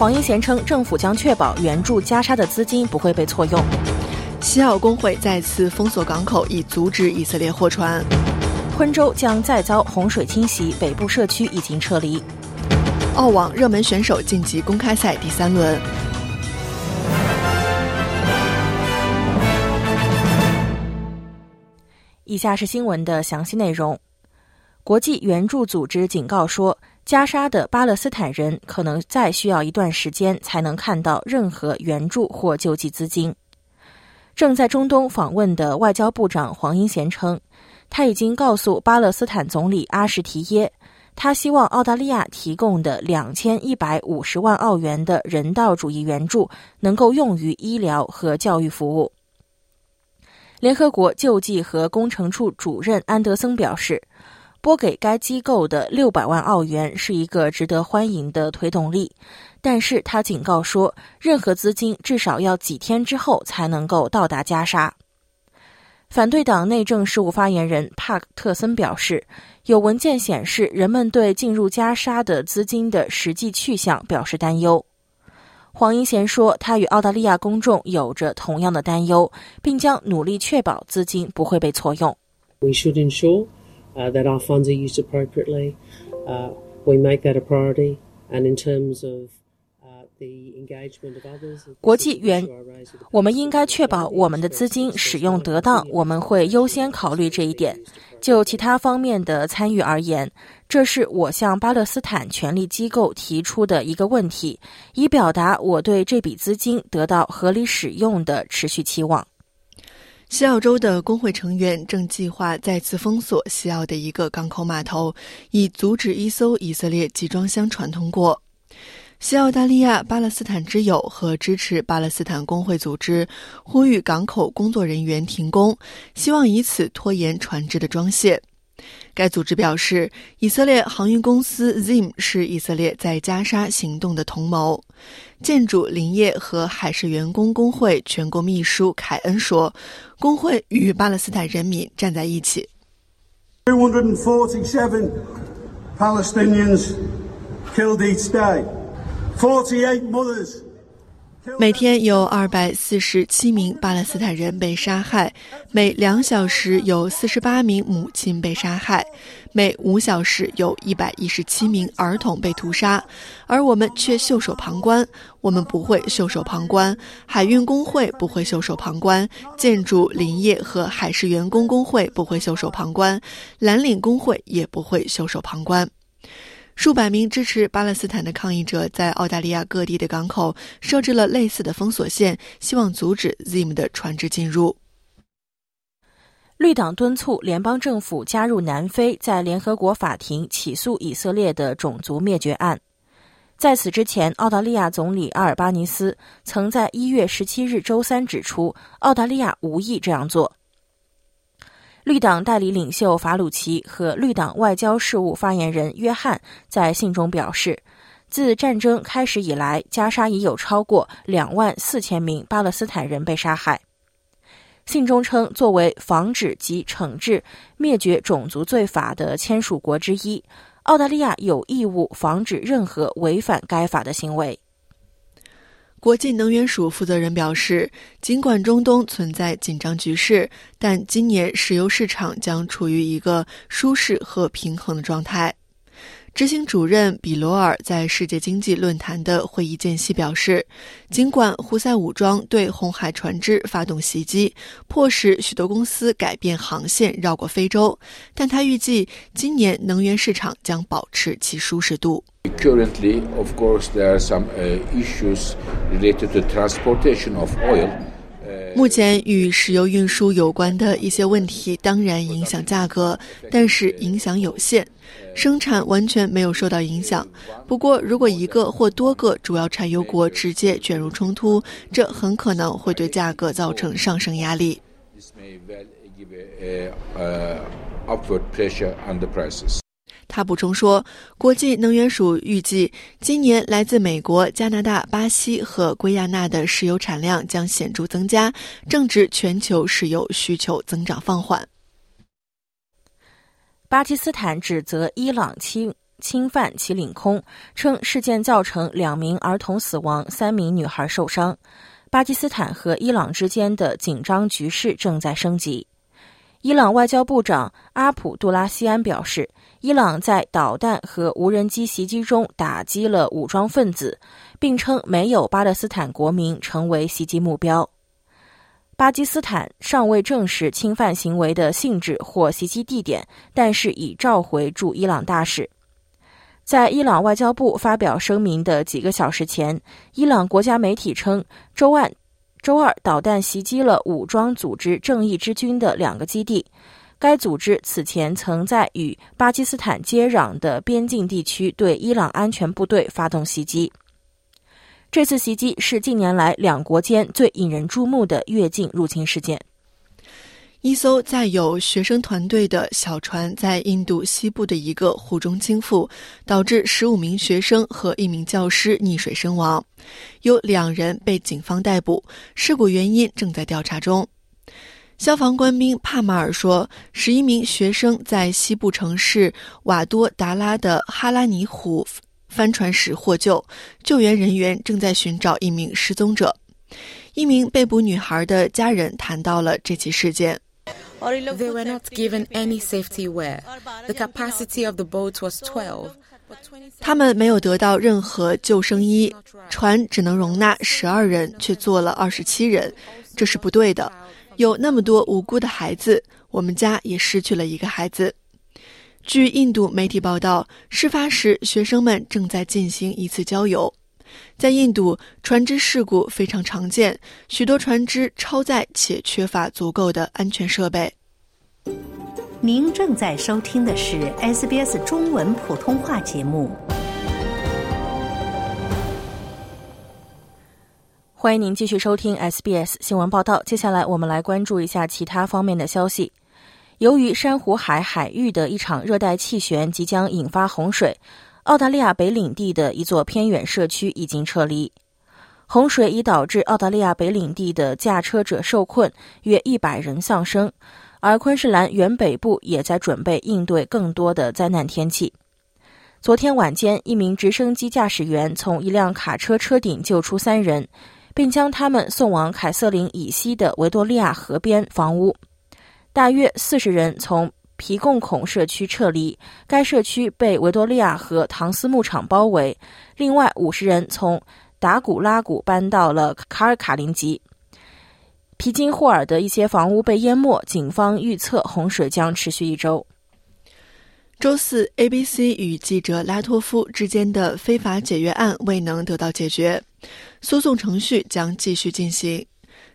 黄英贤称，政府将确保援助加沙的资金不会被错用。西澳工会再次封锁港口，以阻止以色列货船。昆州将再遭洪水侵袭，北部社区已经撤离。澳网热门选手晋级公开赛第三轮。以下是新闻的详细内容。国际援助组织警告说，加沙的巴勒斯坦人可能再需要一段时间才能看到任何援助或救济资金。正在中东访问的外交部长黄英贤称，他已经告诉巴勒斯坦总理阿什提耶，他希望澳大利亚提供的两千一百五十万澳元的人道主义援助能够用于医疗和教育服务。联合国救济和工程处主任安德森表示。拨给该机构的六百万澳元是一个值得欢迎的推动力，但是他警告说，任何资金至少要几天之后才能够到达加沙。反对党内政事务发言人帕克特森表示，有文件显示人们对进入加沙的资金的实际去向表示担忧。黄英贤说，他与澳大利亚公众有着同样的担忧，并将努力确保资金不会被错用。We should ensure. That our funds are used appropriately. We make that a priority, and in terms of 国际援，我们应该确保我们的资金使用得当。我们会优先考虑这一点。就其他方面的参与而言，这是我向巴勒斯坦权力机构提出的一个问题，以表达我对这笔资金得到合理使用的持续期望。西澳洲的工会成员正计划再次封锁西澳的一个港口码头，以阻止一艘以色列集装箱船通过。西澳大利亚巴勒斯坦之友和支持巴勒斯坦工会组织呼吁港口工作人员停工，希望以此拖延船只的装卸。该组织表示，以色列航运公司 Zim 是以色列在加沙行动的同谋。建筑、林业和海事员工工会全国秘书凯恩说：“工会与巴勒斯坦人民站在一起。” Two hundred and forty-seven Palestinians killed each day. Forty-eight mothers. 每天有二百四十七名巴勒斯坦人被杀害，每两小时有四十八名母亲被杀害，每五小时有一百一十七名儿童被屠杀，而我们却袖手旁观。我们不会袖手旁观，海运工会不会袖手旁观，建筑、林业和海事员工工会不会袖手旁观，蓝领工会也不会袖手旁观。数百名支持巴勒斯坦的抗议者在澳大利亚各地的港口设置了类似的封锁线，希望阻止 Zim 的船只进入。绿党敦促联邦政府加入南非在联合国法庭起诉以色列的种族灭绝案。在此之前，澳大利亚总理阿尔巴尼斯曾在一月十七日周三指出，澳大利亚无意这样做。绿党代理领袖法鲁奇和绿党外交事务发言人约翰在信中表示，自战争开始以来，加沙已有超过两万四千名巴勒斯坦人被杀害。信中称，作为防止及惩治灭绝种族罪法的签署国之一，澳大利亚有义务防止任何违反该法的行为。国际能源署负责人表示，尽管中东存在紧张局势，但今年石油市场将处于一个舒适和平衡的状态。执行主任比罗尔在世界经济论坛的会议间隙表示，尽管胡塞武装对红海船只发动袭击，迫使许多公司改变航线绕过非洲，但他预计今年能源市场将保持其舒适度。Currently, of course, there are some issues related to transportation of oil. 目前与石油运输有关的一些问题当然影响价格，但是影响有限，生产完全没有受到影响。不过，如果一个或多个主要产油国直接卷入冲突，这很可能会对价格造成上升压力。他补充说，国际能源署预计，今年来自美国、加拿大、巴西和圭亚那的石油产量将显著增加，正值全球石油需求增长放缓。巴基斯坦指责伊朗侵侵犯其领空，称事件造成两名儿童死亡、三名女孩受伤。巴基斯坦和伊朗之间的紧张局势正在升级。伊朗外交部长阿卜杜拉西安表示。伊朗在导弹和无人机袭击中打击了武装分子，并称没有巴勒斯坦国民成为袭击目标。巴基斯坦尚未证实侵犯行为的性质或袭击地点，但是已召回驻伊朗大使。在伊朗外交部发表声明的几个小时前，伊朗国家媒体称，周二周二导弹袭击了武装组织正义之军的两个基地。该组织此前曾在与巴基斯坦接壤的边境地区对伊朗安全部队发动袭击。这次袭击是近年来两国间最引人注目的越境入侵事件。一艘载有学生团队的小船在印度西部的一个湖中倾覆，导致十五名学生和一名教师溺水身亡，有两人被警方逮捕，事故原因正在调查中。消防官兵帕马尔说，十一名学生在西部城市瓦多达拉的哈拉尼湖帆船时获救，救援人员正在寻找一名失踪者。一名被捕女孩的家人谈到了这起事件。They were not given any safety wear. The capacity of the boat was twelve. 他们没有得到任何救生衣，船只能容纳十二人，却坐了二十七人，这是不对的。有那么多无辜的孩子，我们家也失去了一个孩子。据印度媒体报道，事发时学生们正在进行一次郊游。在印度，船只事故非常常见，许多船只超载且缺乏足够的安全设备。您正在收听的是 SBS 中文普通话节目。欢迎您继续收听 SBS 新闻报道。接下来，我们来关注一下其他方面的消息。由于珊瑚海海域的一场热带气旋即将引发洪水，澳大利亚北领地的一座偏远社区已经撤离。洪水已导致澳大利亚北领地的驾车者受困，约一百人丧生。而昆士兰原北部也在准备应对更多的灾难天气。昨天晚间，一名直升机驾驶员从一辆卡车车顶救出三人。并将他们送往凯瑟琳以西的维多利亚河边房屋。大约四十人从皮贡孔社区撤离，该社区被维多利亚和唐斯牧场包围。另外五十人从达古拉谷搬到了卡尔卡林吉。皮金霍尔的一些房屋被淹没，警方预测洪水将持续一周。周四，ABC 与记者拉托夫之间的非法解约案未能得到解决。诉讼程序将继续进行。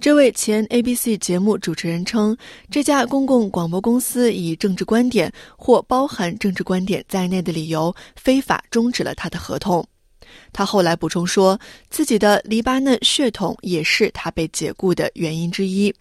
这位前 ABC 节目主持人称，这家公共广播公司以政治观点或包含政治观点在内的理由非法终止了他的合同。他后来补充说，自己的黎巴嫩血统也是他被解雇的原因之一。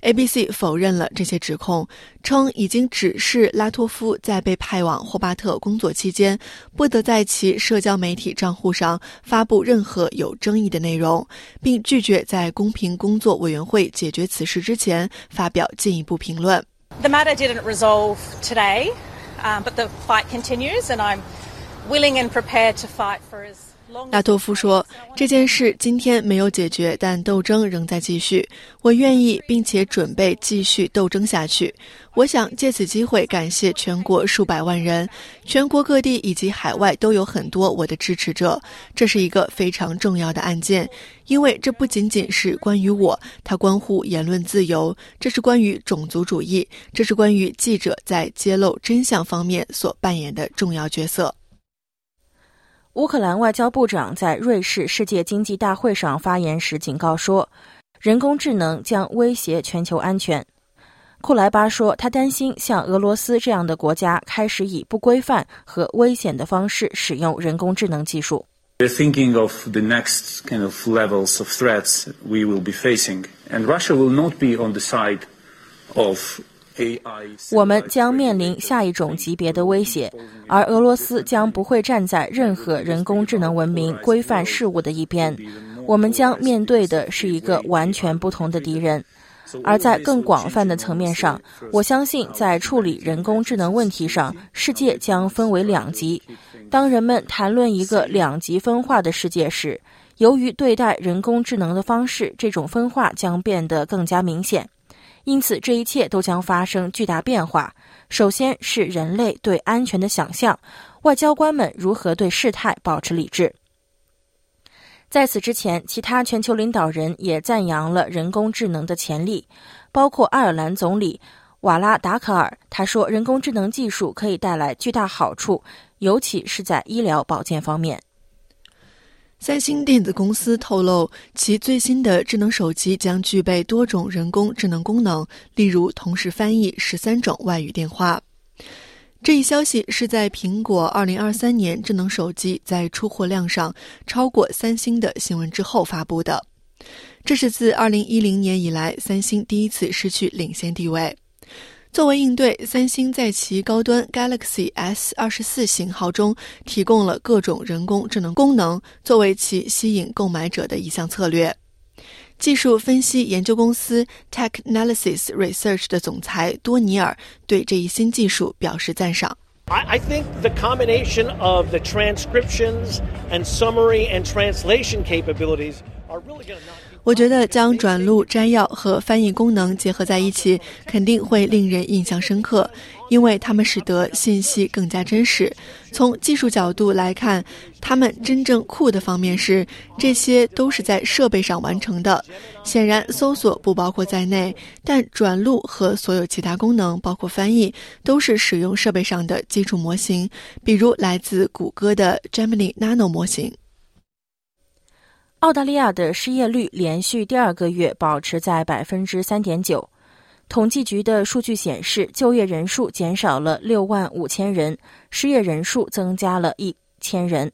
ABC 否认了这些指控，称已经指示拉托夫在被派往霍巴特工作期间，不得在其社交媒体账户上发布任何有争议的内容，并拒绝在公平工作委员会解决此事之前发表进一步评论。The matter didn't resolve today, but the fight continues, and I'm willing and prepared to fight for us. 拉托夫说：“这件事今天没有解决，但斗争仍在继续。我愿意并且准备继续斗争下去。我想借此机会感谢全国数百万人，全国各地以及海外都有很多我的支持者。这是一个非常重要的案件，因为这不仅仅是关于我，它关乎言论自由，这是关于种族主义，这是关于记者在揭露真相方面所扮演的重要角色。”乌克兰外交部长在瑞士世界经济大会上发言时警告说，人工智能将威胁全球安全。库莱巴说，他担心像俄罗斯这样的国家开始以不规范和危险的方式使用人工智能技术。We're thinking of the next kind of levels of threats we will be facing, and Russia will not be on the side of 我们将面临下一种级别的威胁，而俄罗斯将不会站在任何人工智能文明规范事务的一边。我们将面对的是一个完全不同的敌人。而在更广泛的层面上，我相信在处理人工智能问题上，世界将分为两极。当人们谈论一个两极分化的世界时，由于对待人工智能的方式，这种分化将变得更加明显。因此，这一切都将发生巨大变化。首先是人类对安全的想象，外交官们如何对事态保持理智。在此之前，其他全球领导人也赞扬了人工智能的潜力，包括爱尔兰总理瓦拉达卡尔。他说，人工智能技术可以带来巨大好处，尤其是在医疗保健方面。三星电子公司透露，其最新的智能手机将具备多种人工智能功能，例如同时翻译十三种外语电话。这一消息是在苹果2023年智能手机在出货量上超过三星的新闻之后发布的。这是自2010年以来三星第一次失去领先地位。作为应对，三星在其高端 Galaxy S 二十四型号中提供了各种人工智能功能，作为其吸引购买者的一项策略。技术分析研究公司 Technalysis Research 的总裁多尼尔对这一新技术表示赞赏。I, think the combination of the transcriptions and summary and translation capabilities are really going to not 我觉得将转录、摘要和翻译功能结合在一起，肯定会令人印象深刻，因为它们使得信息更加真实。从技术角度来看，它们真正酷的方面是，这些都是在设备上完成的。显然，搜索不包括在内，但转录和所有其他功能，包括翻译，都是使用设备上的基础模型，比如来自谷歌的 Gemini Nano 模型。澳大利亚的失业率连续第二个月保持在百分之三点九。统计局的数据显示，就业人数减少了六万五千人，失业人数增加了一千人。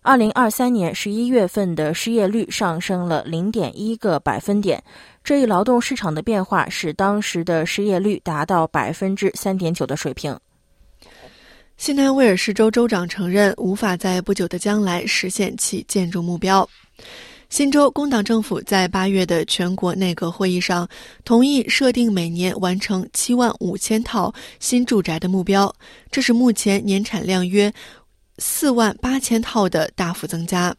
二零二三年十一月份的失业率上升了零点一个百分点。这一劳动市场的变化使当时的失业率达到百分之三点九的水平。新南威尔士州州长承认无法在不久的将来实现其建筑目标。新州工党政府在八月的全国内阁会议上同意设定每年完成七万五千套新住宅的目标，这是目前年产量约四万八千套的大幅增加。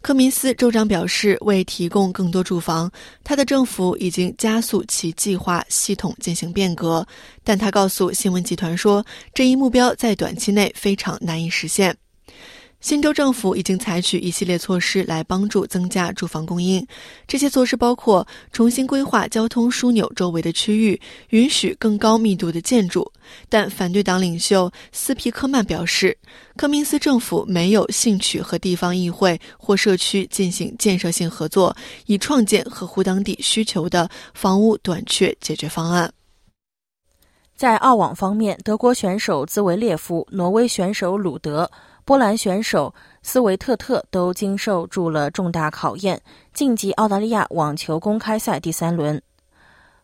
科明斯州长表示，为提供更多住房，他的政府已经加速其计划系统进行变革，但他告诉新闻集团说，这一目标在短期内非常难以实现。新州政府已经采取一系列措施来帮助增加住房供应。这些措施包括重新规划交通枢纽周围的区域，允许更高密度的建筑。但反对党领袖斯皮克曼表示，科明斯政府没有兴趣和地方议会或社区进行建设性合作，以创建合乎当地需求的房屋短缺解决方案。在澳网方面，德国选手兹维列夫、挪威选手鲁德。波兰选手斯维特特都经受住了重大考验，晋级澳大利亚网球公开赛第三轮。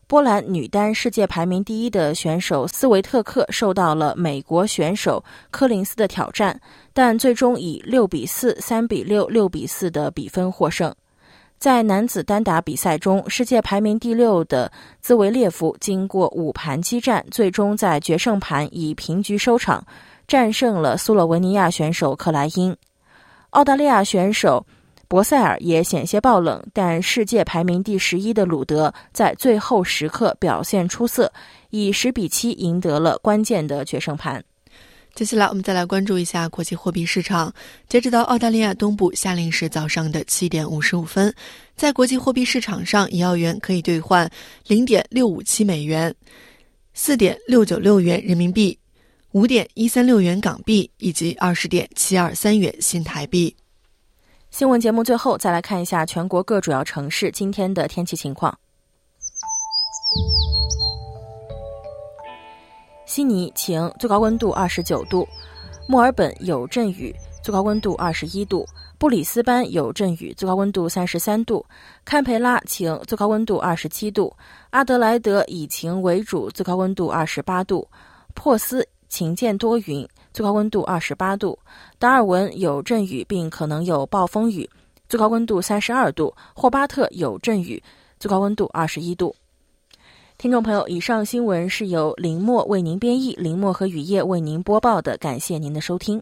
波兰女单世界排名第一的选手斯维特克受到了美国选手柯林斯的挑战，但最终以六比四、三比六、六比四的比分获胜。在男子单打比赛中，世界排名第六的兹维列夫经过五盘激战，最终在决胜盘以平局收场。战胜了苏洛维尼亚选手克莱因，澳大利亚选手博塞尔也险些爆冷，但世界排名第十一的鲁德在最后时刻表现出色，以十比七赢得了关键的决胜盘。接下来，我们再来关注一下国际货币市场。截止到澳大利亚东部夏令时早上的七点五十五分，在国际货币市场上，一澳元可以兑换零点六五七美元，四点六九六元人民币。五点一三六元港币以及二十点七二三元新台币。新闻节目最后再来看一下全国各主要城市今天的天气情况。悉尼晴，最高温度二十九度；墨尔本有阵雨，最高温度二十一度；布里斯班有阵雨，最高温度三十三度；堪培拉晴，最高温度二十七度；阿德莱德以晴为主，最高温度二十八度；珀斯晴间多云，最高温度二十八度；达尔文有阵雨并可能有暴风雨，最高温度三十二度；霍巴特有阵雨，最高温度二十一度。听众朋友，以上新闻是由林墨为您编译，林墨和雨夜为您播报的，感谢您的收听。